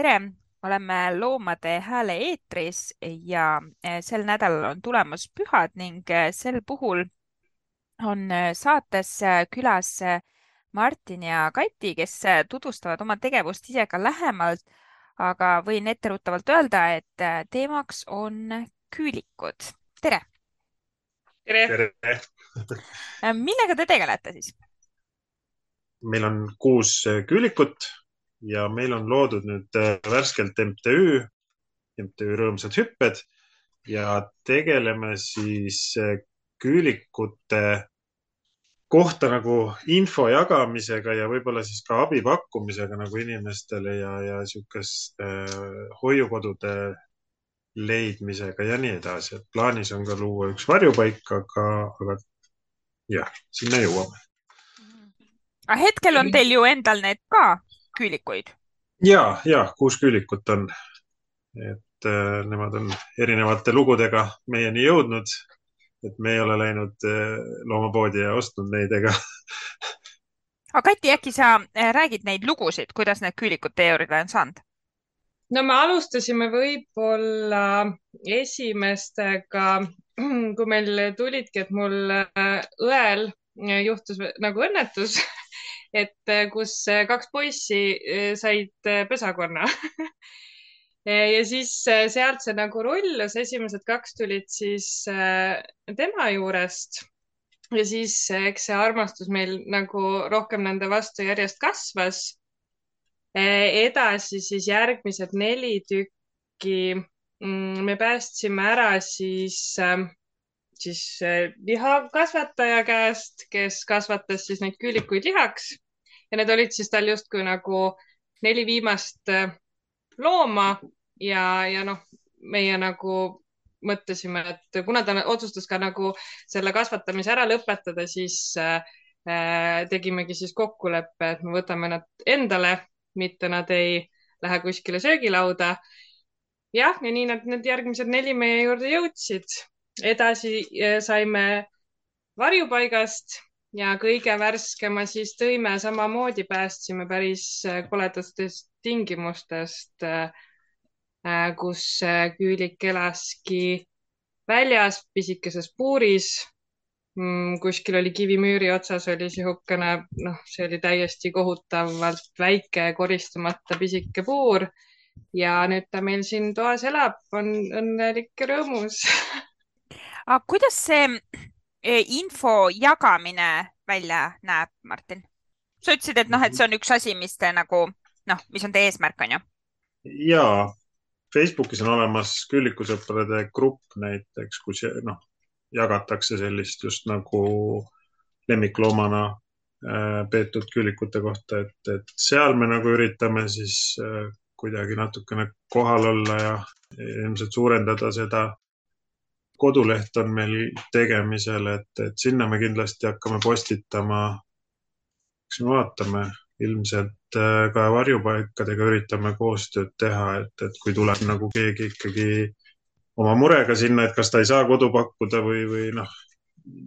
tere, oleme Loomade Hääle eetris ja eh, sel nädalal on tulemas pühad ning eh, sel puhul on eh, saates külas Martin ja Kati, kes tutvustavad oma tegevust ise ka lähemalt. Aga võin etteruttavalt öelda, et teemaks on küülikud. tere. tere, tere. millega te tegelete siis? meil on kuus küülikut ja meil on loodud nüüd äh, värskelt MTÜ, MTÜ Rõõmsad hüpped ja tegeleme siis äh, küülikute kohta nagu info jagamisega ja võib-olla siis ka abi pakkumisega nagu inimestele ja, ja niisuguste äh, hoiukodude leidmisega ja nii edasi, et plaanis on ka luua üks varjupaik, aga, aga jah, sinna jõuame. aga hetkel on teil ju endal need ka küülikuid? ja, ja kuus küülikut on. et äh, nemad on erinevate lugudega meieni jõudnud. Et me ei ole läinud äh, loomapoodi ja ostnud neid ega aga Kati, äkki sa äh, räägid neid lugusid, kuidas need küülikud teie juurde on saanud? no me alustasime võib-olla esimestega, kui meil tulidki, et mul äh, õel juhtus nagu õnnetus et kus kaks poissi said pesakonna ja siis sealt see nagu rullus, esimesed kaks tulid siis tema juurest ja siis eks see armastus meil nagu rohkem nende vastu järjest kasvas. edasi siis järgmised neli tükki mm, me päästsime ära siis siis eh, lihakasvataja käest, kes kasvatas siis neid küülikuid lihaks ja need olid siis tal justkui nagu neli viimast eh, looma ja, ja noh, meie nagu mõtlesime, et kuna ta otsustas ka nagu selle kasvatamise ära lõpetada, siis äh, tegimegi siis kokkuleppe, et me võtame nad endale, mitte nad ei lähe kuskile söögilauda. jah, ja nii nad need järgmised neli meie juurde jõudsid edasi eh, saime varjupaigast ja kõige värskema siis tõime, samamoodi päästsime päris eh, koledatest tingimustest, eh, kus küülik elaski väljas pisikeses puuris. Mm, kuskil oli kivimüüri otsas oli niisugune, noh, see oli täiesti kohutavalt väike koristamata pisike puur ja nüüd ta meil siin toas elab, on õnnelik ja rõõmus aga kuidas see info jagamine välja näeb, Martin? sa ütlesid, et noh, et see on üks asi, mis te nagu noh, mis on teie eesmärk, on ju? ja Facebookis on olemas küllikusõprade grupp näiteks, kus noh, jagatakse sellist just nagu lemmikloomana äh, peetud küülikute kohta, et, et seal me nagu üritame siis äh, kuidagi natukene kohal olla ja ilmselt suurendada seda koduleht on meil tegemisel, et, et sinna me kindlasti hakkame postitama. eks me vaatame, ilmselt äh, ka varjupaikadega üritame koostööd teha, et, et kui tuleb nagu keegi ikkagi oma murega sinna, et kas ta ei saa kodu pakkuda või, või noh,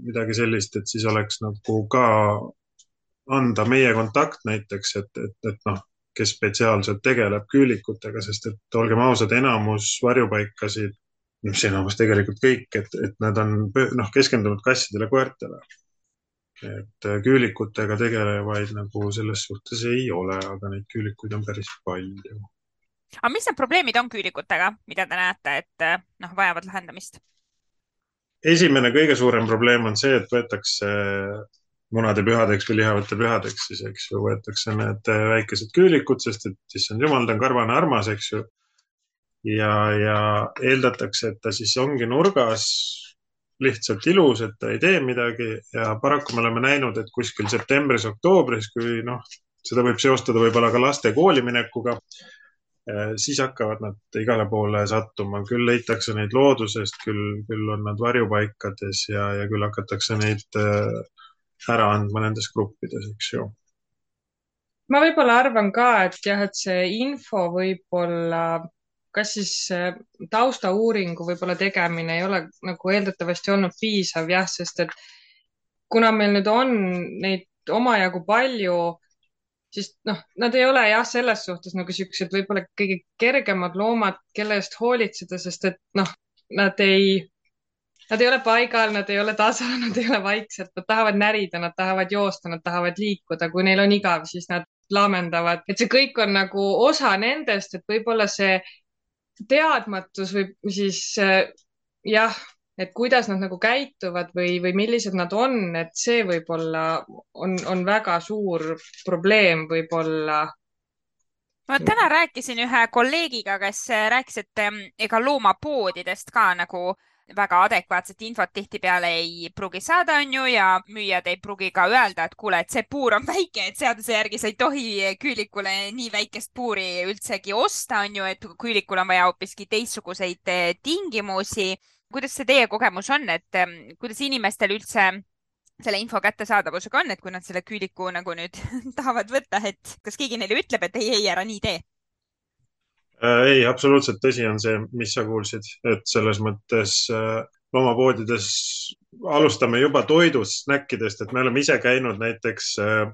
midagi sellist, et siis oleks nagu ka anda meie kontakt näiteks, et, et, et noh, kes spetsiaalselt tegeleb küülikutega, sest et olgem ausad, enamus varjupaikasid mis enamus tegelikult kõik, et, et nad on noh, keskendunud kassidele, koertele. et äh, küülikutega tegelevaid nagu selles suhtes ei ole, aga neid küülikuid on päris palju. aga mis need probleemid on küülikutega, mida te näete, et äh, noh, vajavad lahendamist? esimene, kõige suurem probleem on see, et võetakse munade pühadeks või lihavate pühadeks siis, eks ju, võetakse need äh, väikesed küülikud, sest et issand jumal, ta on karvane armas, eks ju ja, ja eeldatakse, et ta siis ongi nurgas lihtsalt ilus, et ta ei tee midagi ja paraku me oleme näinud, et kuskil septembris-oktoobris, kui noh, seda võib seostada võib-olla ka laste kooli minekuga, eh, siis hakkavad nad igale poole sattuma, küll leitakse neid loodusest, küll, küll on nad varjupaikades ja, ja küll hakatakse neid eh, ära andma nendes gruppides, eks ju. ma võib-olla arvan ka, et jah, et see info võib-olla kas siis äh, taustauuringu võib-olla tegemine ei ole nagu eeldatavasti olnud piisav jah, sest et kuna meil nüüd on neid omajagu palju, siis noh, nad ei ole jah, selles suhtes nagu siuksed võib-olla kõige kergemad loomad, kelle eest hoolitseda, sest et noh, nad ei, nad ei ole paigal, nad ei ole tasa, nad ei ole vaiksed, nad tahavad närida, nad tahavad joosta, nad tahavad liikuda, kui neil on igav, siis nad laamendavad, et see kõik on nagu osa nendest, et võib-olla see teadmatus või siis äh, jah, et kuidas nad nagu käituvad või, või millised nad on, et see võib-olla on, on väga suur probleem võib-olla. Ma täna rääkisin ühe kolleegiga, kes rääkis, et ega loomapoodidest ka nagu väga adekvaatset infot tihtipeale ei pruugi saada, on ju, ja müüjad ei pruugi ka öelda, et kuule, et see puur on väike, et seaduse järgi sa ei tohi küülikule nii väikest puuri üldsegi osta, on ju, et küülikul on vaja hoopiski teistsuguseid eh, tingimusi. kuidas see teie kogemus on, et kuidas inimestel üldse selle info kättesaadavusega on, et kui nad selle küüliku nagu nüüd tahavad võtta, et kas keegi neile ütleb, et ei, ei, ära nii tee? Äh, ei, absoluutselt tõsi on see, mis sa kuulsid, et selles mõttes äh, loomapoodides alustame juba toidust, snäkkidest, et me oleme ise käinud näiteks äh,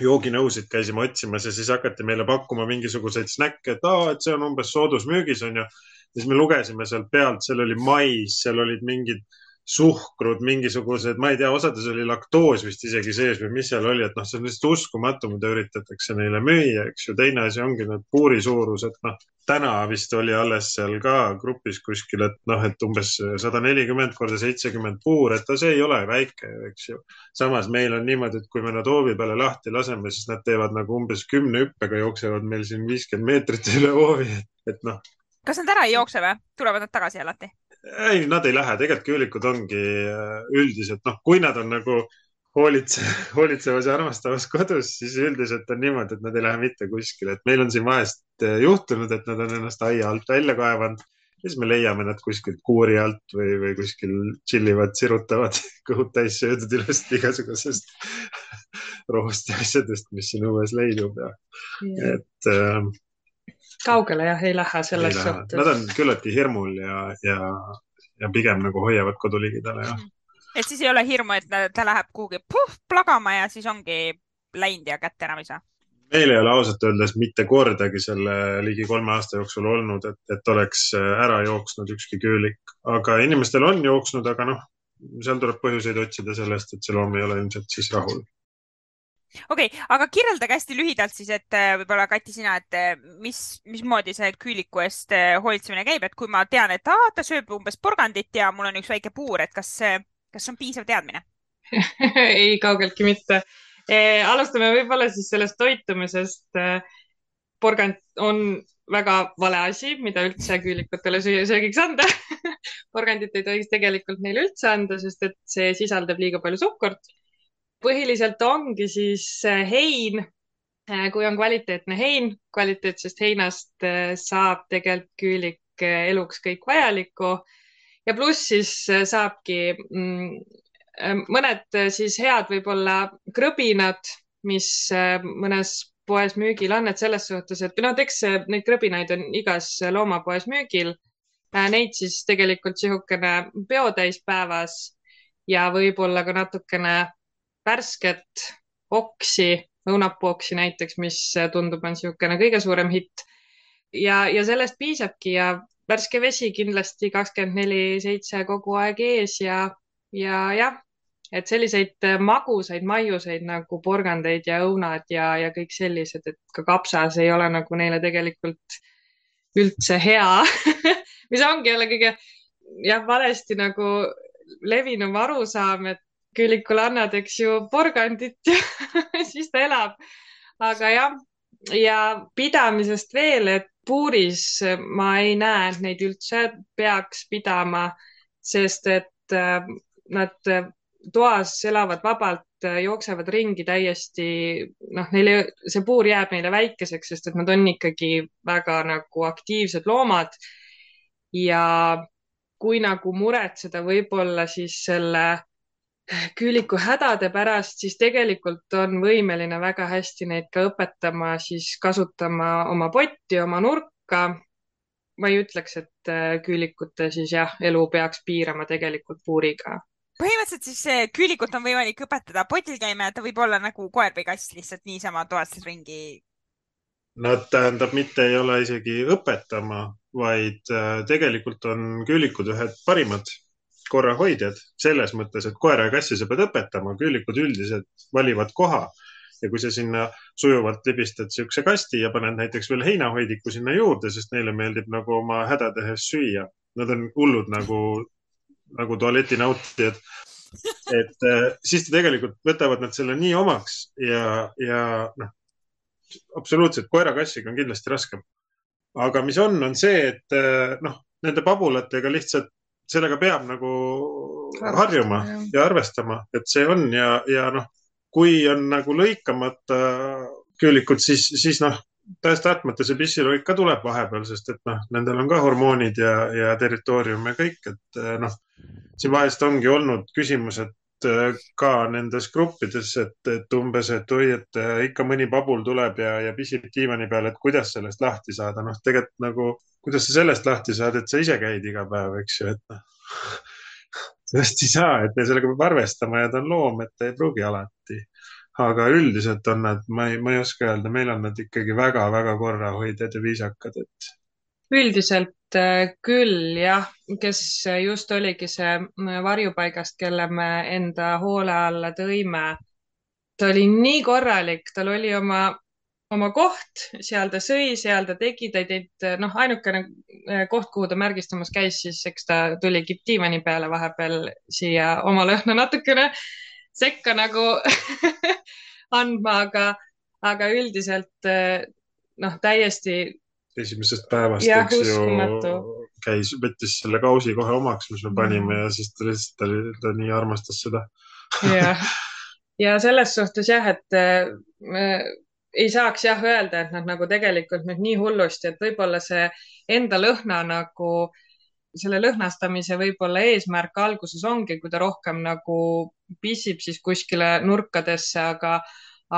jooginõusid käisime otsimas ja siis hakati meile pakkuma mingisuguseid snäkke, et aa, et see on umbes soodusmüügis onju. siis me lugesime sealt pealt, seal oli mais, seal olid mingid suhkrud, mingisugused, ma ei tea, osades oli laktoos vist isegi sees või mis seal oli, et noh, see on lihtsalt uskumatu, mida üritatakse neile müüa, eks ju. teine asi ongi need puuri suurused, noh, täna vist oli alles seal ka grupis kuskil, et noh, et umbes sada nelikümmend korda seitsekümmend puur, et no see ei ole väike, eks ju. samas meil on niimoodi, et kui me nad hoovi peale lahti laseme, siis nad teevad nagu umbes kümne hüppega jooksevad meil siin viiskümmend meetrit üle hoovi, et noh. kas nad ära ei jookse või? tulevad nad tagasi alati? Ei, nad ei lähe, tegelikult küülikud ongi äh, üldiselt, noh, kui nad on nagu hoolitse, hoolitsevas ja armastavas kodus, siis üldiselt on niimoodi, et nad ei lähe mitte kuskile, et meil on siin vahest äh, juhtunud, et nad on ennast aia alt välja kaevanud. Ja siis me leiame nad kuskilt kuuri alt või, või kuskil tšillivad, sirutavad, kõhud täis söödud ilusti igasugusest rohust ja asjadest, mis siin õues leidub ja, ja. et äh, kaugele jah, ei lähe selles suhtes. Nad on küllaltki hirmul ja, ja, ja pigem nagu hoiavad kodu ligidale, jah. et siis ei ole hirmu, et ta läheb kuhugi puh, plagama ja siis ongi läinud ja kätte enam ei saa? meil ei ole ausalt öeldes mitte kordagi selle ligi kolme aasta jooksul olnud, et, et oleks ära jooksnud ükski küülik, aga inimestel on jooksnud, aga noh, seal tuleb põhjuseid otsida sellest, et see loom ei ole ilmselt siis rahul okei okay,, aga kirjeldage hästi lühidalt siis, et äh, võib-olla Kati, sina, et äh, mis, mismoodi see küüliku eest äh, hoolitsemine käib, et kui ma tean, et aa, ta sööb umbes porgandit ja mul on üks väike puur, et kas, kas on piisav teadmine ei, kaugeltki mitte e,. alustame võib-olla siis sellest toitumisest. porgand on väga vale asi, mida üldse küülikutele söögiks anda porgandit ei tohiks tegelikult neile üldse anda, sest et see sisaldab liiga palju suhkurt põhiliselt ongi siis äh, hein. Äh, kui on kvaliteetne hein, kvaliteetsest heinast äh, saab tegelikult küülik eluks kõik vajalikku ja pluss siis saabki mm, mõned siis head võib-olla krõbinad, mis mõnes poes müügil on, et selles suhtes, et noh, eks neid krõbinaid on igas loomapoes müügil. Neid siis tegelikult niisugune peotäis päevas ja võib-olla ka natukene värsket oksi, õunapooksi näiteks, mis tundub, on niisugune kõige suurem hitt. ja, ja sellest piisabki ja värske vesi kindlasti kakskümmend neli seitse kogu aeg ees ja, ja jah, et selliseid magusaid maiuseid nagu porgandeid ja õunad ja, ja kõik sellised, et ka kapsas ei ole nagu neile tegelikult üldse hea mis ongi jälle kõige jah, valesti nagu levinum arusaam, et Küllikule annad, eks ju, porgandit ja siis ta elab. aga jah, ja pidamisest veel, et puuris ma ei näe, et neid üldse peaks pidama, sest et äh, nad toas elavad vabalt, jooksevad ringi täiesti, noh, neile, see puur jääb neile väikeseks, sest et nad on ikkagi väga nagu aktiivsed loomad. ja kui nagu muretseda võib-olla siis selle küüliku hädade pärast, siis tegelikult on võimeline väga hästi neid ka õpetama, siis kasutama oma potti, oma nurka. ma ei ütleks, et äh, küülikute siis jah, elu peaks piirama tegelikult puuriga. põhimõtteliselt siis äh, küülikut on võimalik õpetada potil käima ja ta võib olla nagu koer või kass lihtsalt niisama toas ringi. Nad tähendab, mitte ei ole isegi õpetama, vaid äh, tegelikult on küülikud ühed parimad korrahoidjad selles mõttes, et koera ja kassi sa pead õpetama, küülikud üldiselt valivad koha ja kui sa sinna sujuvalt libistad siukse kasti ja paned näiteks veel heinahoidiku sinna juurde, sest neile meeldib nagu oma häda tehes süüa. Nad on hullud nagu, nagu tualeti nautijad. et äh, siis tegelikult võtavad nad selle nii omaks ja, ja noh, absoluutselt koera-kassiga on kindlasti raskem. aga mis on, on see, et äh, noh, nende pabulatega lihtsalt sellega peab nagu harjuma ja arvestama, et see on ja, ja noh kui on nagu lõikamata küülikud, siis, siis noh, tahes-tahtmata see pissiloik ka tuleb vahepeal, sest et noh, nendel on ka hormoonid ja, ja territoorium ja kõik, et eh, noh, siin vahest ongi olnud küsimused eh, ka nendes gruppides, et, et umbes, et oi, et ikka mõni pabul tuleb ja, ja pisib diivani peal, et kuidas sellest lahti saada. noh, tegelikult nagu, kuidas sa sellest lahti saad, et sa ise käid iga päev, eks ju, et noh sellest ei saa, et sellega peab arvestama ja ta on loom, et ta ei pruugi alati. aga üldiselt on nad, ma ei, ma ei oska öelda, meil on nad ikkagi väga-väga korrahoidjad ja viisakad, et. üldiselt äh, küll jah, kes just oligi see äh, varjupaigast, kelle me enda hoole alla tõime. ta oli nii korralik, tal oli oma oma koht, seal ta sõi, seal ta tegi, ta ei teinud, noh, ainukene eh, koht, kuhu ta märgistamas käis, siis eks ta tuligi diivani peale vahepeal siia oma lõhna natukene sekka nagu andma, aga, aga üldiselt eh, noh, täiesti. esimesest päevast, eks ju, käis, võttis selle kausi kohe omaks, mis me panime mm. ja siis ta lihtsalt, ta, ta nii armastas seda jah, ja selles suhtes jah, et äh, ei saaks jah öelda, et nad nagu tegelikult nüüd nii hullusti, et võib-olla see enda lõhna nagu, selle lõhnastamise võib-olla eesmärk alguses ongi, kui ta rohkem nagu pissib siis kuskile nurkadesse, aga,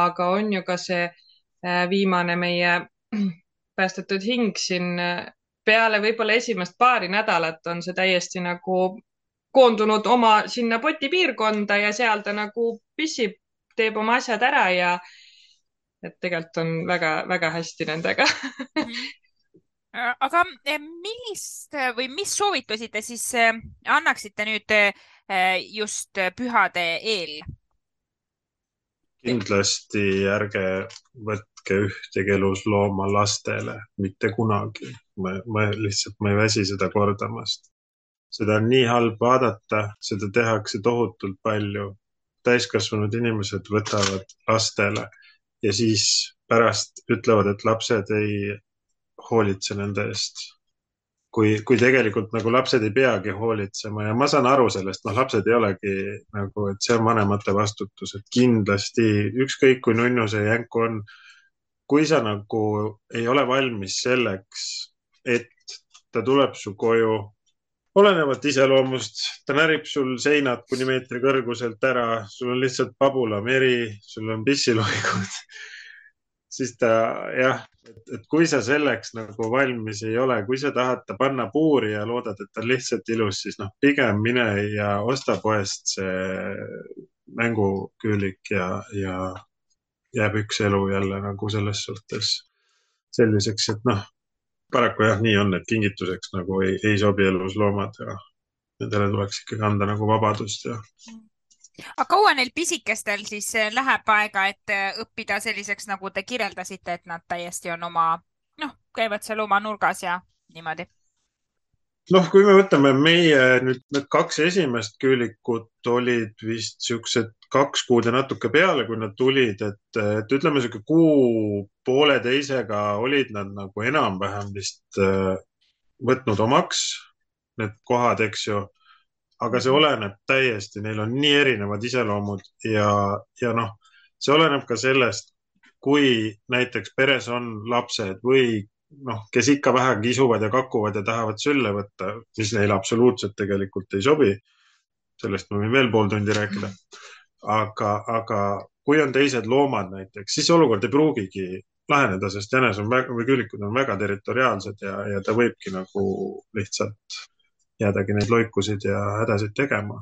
aga on ju ka see äh, viimane meie päästetud hing siin äh, peale võib-olla esimest paari nädalat on see täiesti nagu koondunud oma sinna poti piirkonda ja seal ta nagu pissib, teeb oma asjad ära ja et tegelikult on väga-väga hästi nendega mhm. aga eh, millist või mis soovitusi te siis annaksite nüüd just pühade eel? kindlasti ärge võtke ühtegi eluslooma lastele, mitte kunagi. ma, ma lihtsalt, ma ei väsi seda kordamast. seda on nii halb vaadata, seda tehakse tohutult palju. täiskasvanud inimesed võtavad lastele ja siis pärast ütlevad, et lapsed ei hoolitse nende eest. kui, kui tegelikult nagu lapsed ei peagi hoolitsema ja ma saan aru sellest, noh, lapsed ei olegi nagu, et see on vanemate vastutus, et kindlasti ükskõik kui nunnu see jänku on, kui sa nagu ei ole valmis selleks, et ta tuleb su koju olenevalt iseloomust, ta närib sul seinad kuni meetri kõrguselt ära, sul on lihtsalt pabulameri, sul on pissiloigud. Siis ta jah, et kui sa selleks nagu valmis ei ole, kui sa tahad ta panna puuri ja loodad, et ta on lihtsalt ilus, siis noh, pigem mine ja osta poest see mänguküülik ja, ja jääb üks elu jälle nagu selles suhtes selliseks, et noh, paraku jah, nii on, et kingituseks nagu ei, ei sobi elusloomad ja nendele tuleks ikkagi anda nagu vabadust ja aga kaua neil pisikestel siis eh, läheb aega, et eh, õppida selliseks, nagu te kirjeldasite, et nad täiesti on oma, noh, käivad seal oma nurgas ja niimoodi? noh, kui me võtame meie nüüd need kaks esimest küülikut olid vist siuksed kaks kuud ja natuke peale, kui nad tulid, et, et ütleme sihuke kuu pooleteisega olid nad nagu enam-vähem vist eh, võtnud omaks need kohad, eks ju aga see oleneb täiesti, neil on nii erinevad iseloomud ja, ja noh, see oleneb ka sellest, kui näiteks peres on lapsed või noh, kes ikka vähe kisuvad ja kakuvad ja tahavad sülle võtta, mis neile absoluutselt tegelikult ei sobi. sellest ma võin veel pool tundi rääkida. aga, aga kui on teised loomad näiteks, siis olukord ei pruugigi laheneda, sest jänes on väga, või küülikud on väga territoriaalsed ja, ja ta võibki nagu lihtsalt jäädagi neid loikusid ja hädasid tegema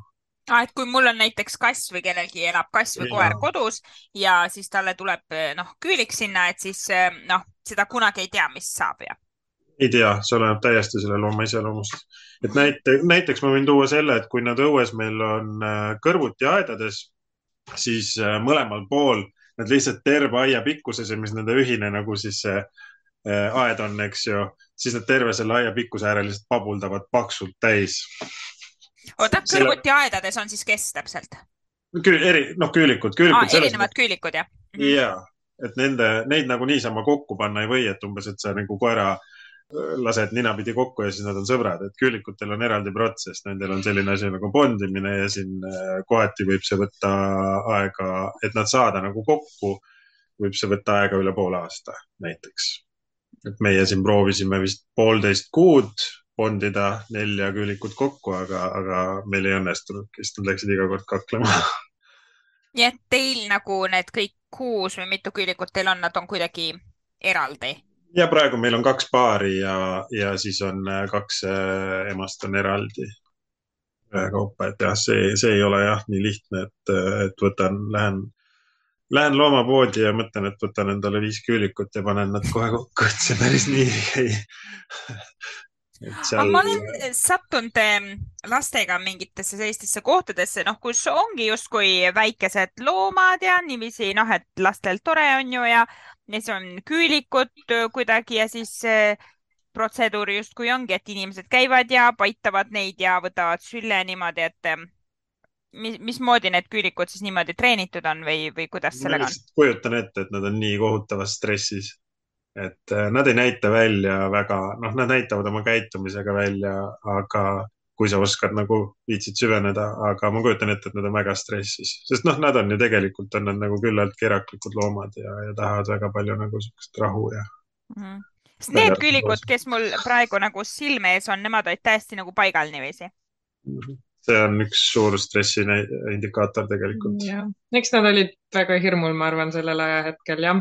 ah,. et kui mul on näiteks kass või kellelgi elab kass või koer kodus ja siis talle tuleb noh, küülik sinna, et siis noh, seda kunagi ei tea, mis saab ja ei tea, see oleneb täiesti selle looma iseloomust. et näite, näiteks ma võin tuua selle, et kui nad õues meil on äh, kõrvuti aedades, siis äh, mõlemal pool nad lihtsalt terve aia pikkuses ja mis nende ühine nagu siis see äh, aed on, eks ju, siis nad terve selle aia pikkuse äärel lihtsalt pabuldavad paksult täis. oota, kõrvuti selle... aedades on siis kes täpselt? Küül, eri, noh, küülikud, küülikud. erinevad küülikud, jah? ja, et nende, neid nagu niisama kokku panna ei või, et umbes, et sa nagu koera äh, lased ninapidi kokku ja siis nad on sõbrad, et küülikutel on eraldi protsess, nendel on selline asi nagu bondimine ja siin äh, kohati võib see võtta aega, et nad saada nagu kokku, võib see võtta aega üle poole aasta näiteks. et meie siin proovisime vist poolteist kuud bondida nelja küülikut kokku, aga, aga meil ei õnnestunud, sest nad läksid iga kord kaklema. nii et teil nagu need kõik kuus või mitu küülikut teil on, nad on kuidagi eraldi? Ja praegu meil on kaks paari ja, ja siis on äh, kaks äh, emast on eraldi. Ühekaupa, et jah, see, see ei ole jah nii lihtne, et, et võtan, lähen, lähen loomapoodi ja mõtlen, et võtan endale viis küülikut ja panen nad kohe kokku, et see päris nii ei Seal... ma olen sattunud ähm, lastega mingitesse sellistesse kohtadesse, noh, kus ongi justkui väikesed loomad ja niiviisi, noh, et lastel tore on ju ja siis on küülikud äh, kuidagi ja siis protseduur justkui ongi, et inimesed käivad ja paitavad neid ja võtavad sülle niimoodi, et ähm, mis, mismoodi need küülikud siis niimoodi treenitud on või, või kuidas sellega on? kujutan ette, et nad on nii kohutavas stressis et äh, nad ei näita välja väga, noh, nad näitavad oma käitumisega välja, aga kui sa oskad nagu viitsid süveneda, aga ma kujutan ette, et nad on väga stressis, sest noh, nad on ju tegelikult on nad nagu küllaltki eraklikud loomad ja, ja tahavad väga palju nagu siukest rahu ja mm. -hmm. sest need küülikud, kes mul praegu nagu silme ees on, nemad olid täiesti nagu paigal niiviisi mm. -hmm see on üks suur stressi indikaator tegelikult. eks nad olid väga hirmul, ma arvan, sellel ajahetkel jah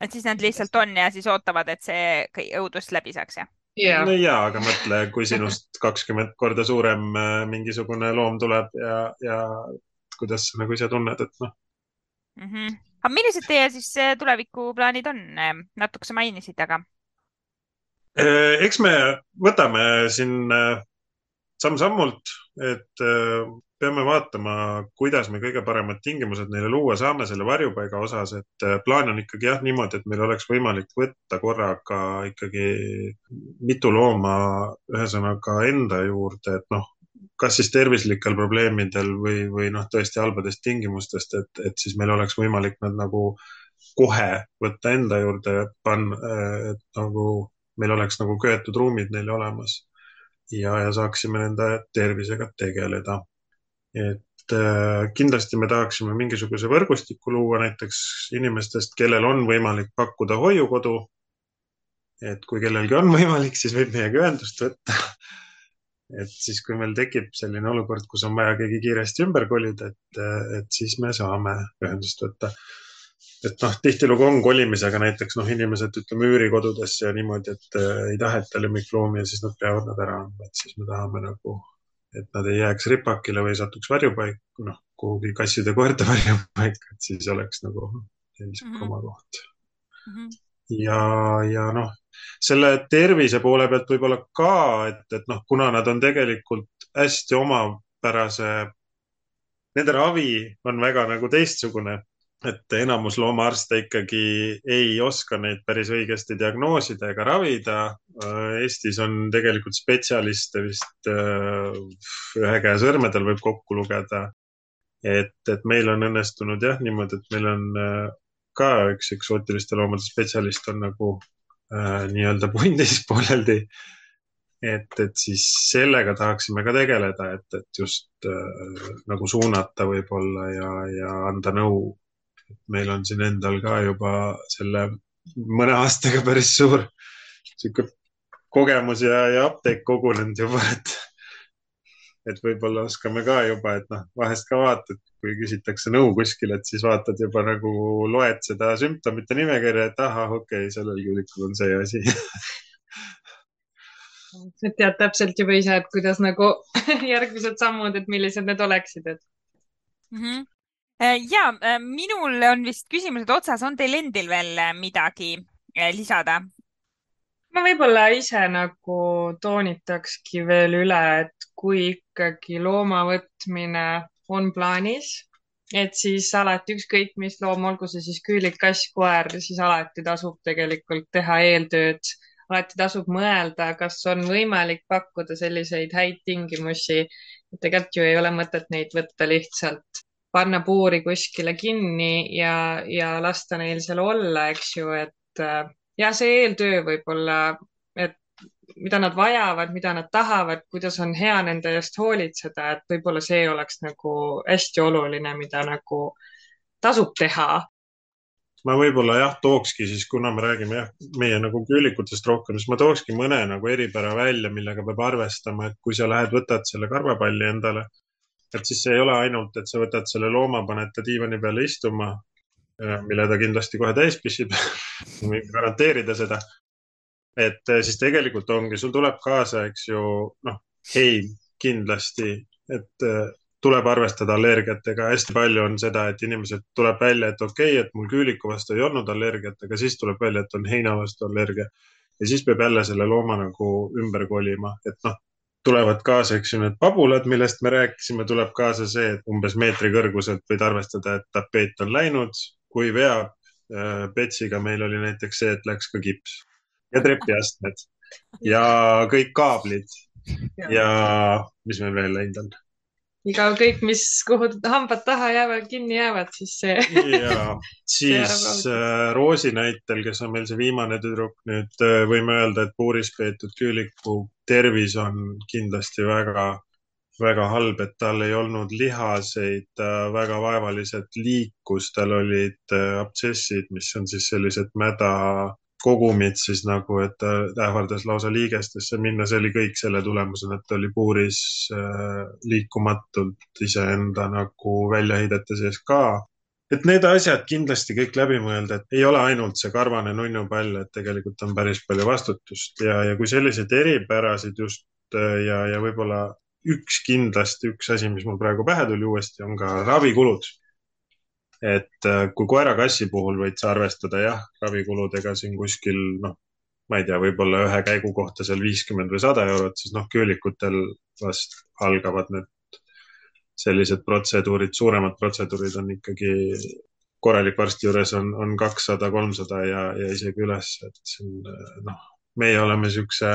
et siis nad lihtsalt on ja siis ootavad, et see õudus läbi saaks, jah? Yeah. no jaa, aga mõtle, kui sinust kakskümmend korda suurem äh, mingisugune loom tuleb ja, ja kuidas sa nagu ise tunned, et noh mm. -hmm. aga millised teie siis äh, tulevikuplaanid on? natuke sa mainisid, aga. Äh, eks me võtame siin samm-sammult, et peame vaatama, kuidas me kõige paremad tingimused neile luua saame selle varjupaiga osas, et äh, plaan on ikkagi jah niimoodi, et meil oleks võimalik võtta korraga ikkagi mitu looma ühesõnaga enda juurde, et noh, kas siis tervislikel probleemidel või, või noh, tõesti halbadest tingimustest, et, et siis meil oleks võimalik nad nagu kohe võtta enda juurde panna, äh, et nagu meil oleks nagu köetud ruumid neile olemas ja, ja saaksime nende tervisega tegeleda et äh, kindlasti me tahaksime mingisuguse võrgustiku luua näiteks inimestest, kellel on võimalik pakkuda hoiukodu. et kui kellelgi on võimalik, siis võib meiega ühendust võtta. et siis, kui meil tekib selline olukord, kus on vaja keegi kiiresti ümber kolida, et, et siis me saame ühendust võtta. et noh, tihtilugu on kolimisega näiteks noh, inimesed ütleme üürikodudesse ja niimoodi, et äh, ei taheta lemmikloomi ja siis nad peavad nad ära andma, et siis me tahame nagu et nad ei jääks ripakile või satuks varjupaika, noh, kuhugi kasside-koerte varjupaika, et siis oleks nagu niisugune mm -hmm. oma koht mm. -hmm. ja, ja noh, selle tervise poole pealt võib-olla ka, et, et noh, kuna nad on tegelikult hästi omapärase, nende ravi on väga nagu teistsugune et enamus loomaarste ikkagi ei oska neid päris õigesti diagnoosida ega ravida. Eestis on tegelikult spetsialiste vist äh, ühe käe sõrmedel võib kokku lugeda. et, et meil on õnnestunud jah niimoodi, et meil on äh, ka üks eksootiliste loomade spetsialist on nagu äh, nii-öelda pundis pooleldi. et, et siis sellega tahaksime ka tegeleda, et, et just äh, nagu suunata võib-olla ja, ja anda nõu meil on siin endal ka juba selle mõne aastaga päris suur sihuke kogemus ja, ja apteek kogunenud juba, et, et võib-olla oskame ka juba, et noh, vahest ka vaatad, kui küsitakse nõu kuskil, et siis vaatad juba nagu loed seda sümptomite nimekirja, et ahah, okei okay,, sellel küülikul on see asi et tead täpselt juba ise, et kuidas nagu järgmised sammud, et millised need oleksid, et mm. -hmm. Ja äh, minul on vist küsimused otsas, on teil endil veel äh, midagi lisada? ma võib-olla ise nagu toonitakski veel üle, et kui ikkagi looma võtmine on plaanis, et siis alati ükskõik mis loom, olgu see siis küülik, kass, koer, siis alati tasub tegelikult teha eeltööd. alati tasub mõelda, kas on võimalik pakkuda selliseid häid tingimusi. tegelikult ju ei ole mõtet neid võtta lihtsalt panna puuri kuskile kinni ja, ja lasta neil seal olla, eks ju, et äh, ja see eeltöö võib-olla, et mida nad vajavad, mida nad tahavad, kuidas on hea nende eest hoolitseda, et võib-olla see oleks nagu hästi oluline, mida nagu tasub teha. ma võib-olla jah, tookski siis, kuna me räägime jah, meie nagu küülikutest rohkem, siis ma tookski mõne nagu eripära välja, millega peab arvestama, et kui sa lähed, võtad selle karvapalli endale, et siis see ei ole ainult, et sa võtad selle looma, paned ta diivani peale istuma mille ta kindlasti kohe täis pissib võin garanteerida seda. et eh, siis tegelikult ongi, sul tuleb kaasa, eks ju, noh, heim kindlasti, et eh, tuleb arvestada allergiatega. hästi palju on seda, et inimesed tuleb välja, et okei okay,, et mul küüliku vastu ei olnud allergiat, aga siis tuleb välja, et on heina vastu allergia. ja siis peab jälle selle looma nagu ümber kolima, et noh, tulevad kaasa, eks ju, need pabulad, millest me rääkisime, tuleb kaasa see, et umbes meetri kõrguselt võid arvestada, et tapeet on läinud, kui veab äh, Petsiga meil oli näiteks see, et läks ka kips ja trepiastmed ja kõik kaablid. Ja, ja mis meil veel läinud on? Iga kõik, mis, kuhu hambad taha jäävad, kinni jäävad, siis see ja siis äh, Roosi näitel, kes on meil see viimane tüdruk nüüd, äh, võime öelda, et puuris peetud küüliku tervis on kindlasti väga väga halb, et tal ei olnud lihaseid, väga vaevaliselt liikus, tal olid äh, abtsessid, mis on siis sellised mädakogumid siis nagu, et ta ähvardas lausa liigestesse minna, see oli kõik selle tulemusena, et ta oli puuris äh, liikumatult iseenda nagu väljaheidete sees ka et need asjad kindlasti kõik läbi mõelda, et ei ole ainult see karvane nunnupall, et tegelikult on päris palju vastutust ja, ja kui selliseid eripärasid just äh, ja, ja võib-olla üks kindlasti, üks asi, mis mul praegu pähe tuli uuesti, on ka ravikulud. Et äh, kui koera-kassi puhul võid sa arvestada jah, ravikuludega siin kuskil noh, ma ei tea, võib-olla ühe käigu kohta seal viiskümmend või sada eurot, siis noh, köölikutel vast algavad need sellised protseduurid, suuremad protseduurid on ikkagi korralik varsti juures on, on kakssada, kolmsada ja, ja isegi üles, et siin noh, meie oleme siukse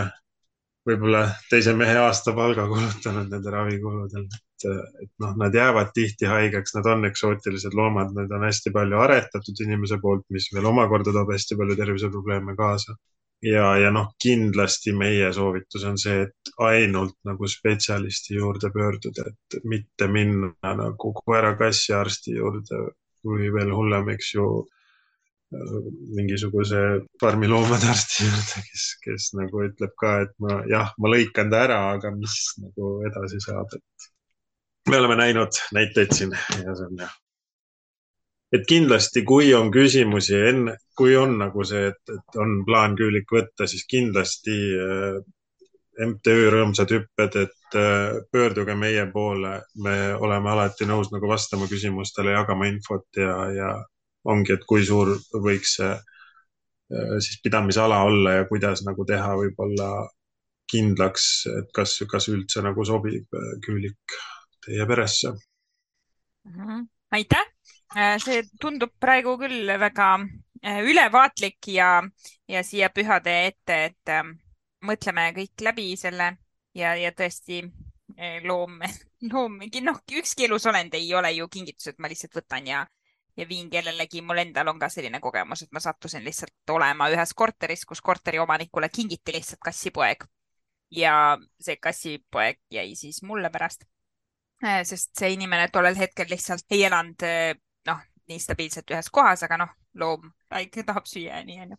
võib-olla teise mehe aastapalga kulutanud nende ravikuludel, et, et noh, nad jäävad tihti haigeks, nad on eksootilised loomad, neid on hästi palju aretatud inimese poolt, mis veel omakorda toob hästi palju terviseprobleeme kaasa. ja, ja noh, kindlasti meie soovitus on see, et ainult nagu spetsialisti juurde pöörduda, et mitte minna nagu koera-kassi arsti juurde või veel hullem, eks ju mingisuguse farmiloomade arsti juurde, kes, kes nagu ütleb ka, et ma jah, ma lõikan ta ära, aga mis nagu edasi saab, et me oleme näinud näiteid siin ja see on jah. et kindlasti, kui on küsimusi enne, kui on nagu see, et, et on plaan küülik võtta, siis kindlasti äh, MTÜ Rõõmsad hüpped, et äh, pöörduge meie poole, me oleme alati nõus nagu vastama küsimustele, jagama infot ja, ja ongi, et kui suur võiks see äh, siis pidamisala olla ja kuidas nagu teha võib-olla kindlaks, et kas, kas üldse nagu sobib äh, küülik teie peresse mm. -hmm. aitäh, äh, see tundub praegu küll väga ülevaatlik ja, ja siia pühade ette, et äh, mõtleme kõik läbi selle ja, ja tõesti loom, loom, noh, ükski elusolend ei ole ju kingitus, et ma lihtsalt võtan ja ja viin kellelegi, mul endal on ka selline kogemus, et ma sattusin lihtsalt olema ühes korteris, kus korteri omanikule kingiti lihtsalt kassipoeg. ja see kassipoeg jäi siis mulle pärast. Äh, sest see inimene tollel hetkel lihtsalt ei elanud äh, noh, nii stabiilselt ühes kohas, aga noh, loom väike tahab süüa ja nii onju.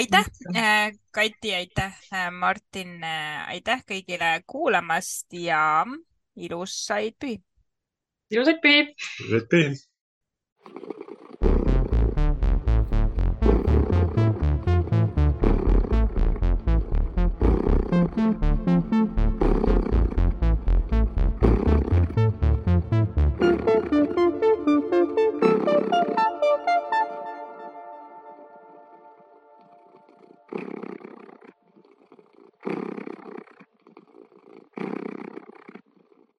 aitäh, äh, Kati, aitäh, Martin, aitäh kõigile kuulamast ja ilusaid pühi. ilusaid pühi. ilusaid pühi.